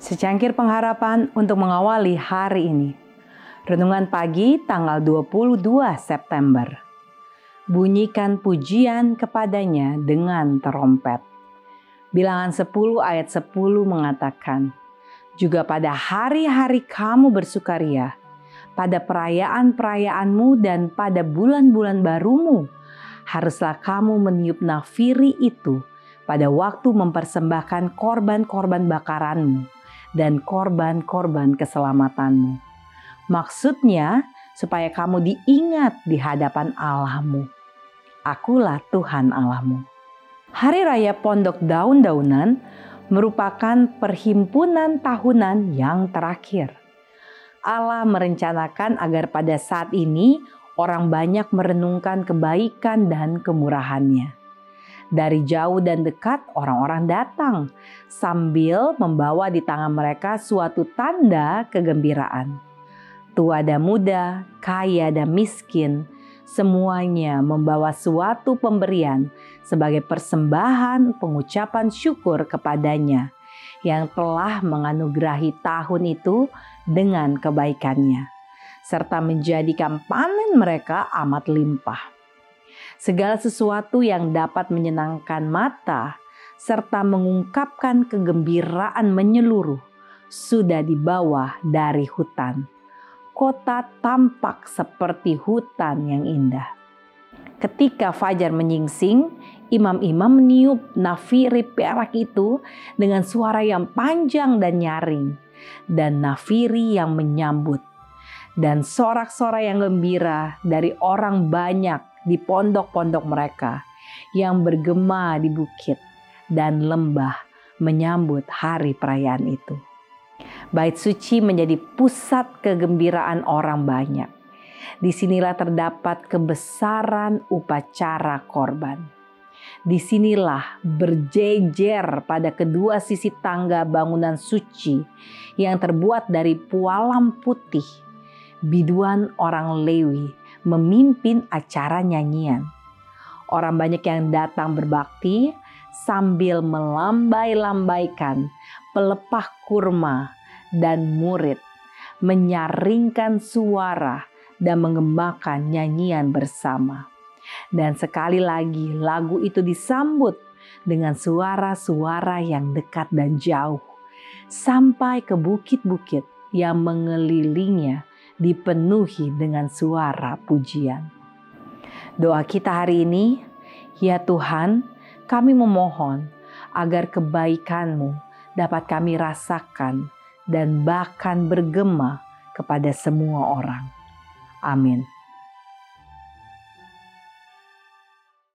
Secangkir pengharapan untuk mengawali hari ini. Renungan pagi tanggal 22 September. Bunyikan pujian kepadanya dengan terompet. Bilangan 10 ayat 10 mengatakan, Juga pada hari-hari kamu bersukaria, pada perayaan-perayaanmu dan pada bulan-bulan barumu, haruslah kamu meniup nafiri itu pada waktu mempersembahkan korban-korban bakaranmu dan korban-korban keselamatanmu. Maksudnya, supaya kamu diingat di hadapan Allahmu. Akulah Tuhan Allahmu. Hari Raya Pondok Daun-Daunan merupakan perhimpunan tahunan yang terakhir. Allah merencanakan agar pada saat ini orang banyak merenungkan kebaikan dan kemurahannya. Dari jauh dan dekat orang-orang datang sambil membawa di tangan mereka suatu tanda kegembiraan. Tua dan muda, kaya dan miskin, semuanya membawa suatu pemberian sebagai persembahan pengucapan syukur kepadanya yang telah menganugerahi tahun itu dengan kebaikannya, serta menjadikan panen mereka amat limpah segala sesuatu yang dapat menyenangkan mata serta mengungkapkan kegembiraan menyeluruh sudah dibawa dari hutan. Kota tampak seperti hutan yang indah. Ketika fajar menyingsing, imam-imam meniup nafiri perak itu dengan suara yang panjang dan nyaring, dan nafiri yang menyambut, dan sorak-sorak yang gembira dari orang banyak di pondok-pondok mereka yang bergema di bukit dan lembah menyambut hari perayaan itu. Bait suci menjadi pusat kegembiraan orang banyak. Di sinilah terdapat kebesaran upacara korban. Di sinilah berjejer pada kedua sisi tangga bangunan suci yang terbuat dari pualam putih. Biduan orang Lewi memimpin acara nyanyian. Orang banyak yang datang berbakti sambil melambai-lambaikan pelepah kurma dan murid, menyaringkan suara dan mengembangkan nyanyian bersama. Dan sekali lagi lagu itu disambut dengan suara-suara yang dekat dan jauh sampai ke bukit-bukit yang mengelilinginya dipenuhi dengan suara pujian. Doa kita hari ini, ya Tuhan, kami memohon agar kebaikan-Mu dapat kami rasakan dan bahkan bergema kepada semua orang. Amin.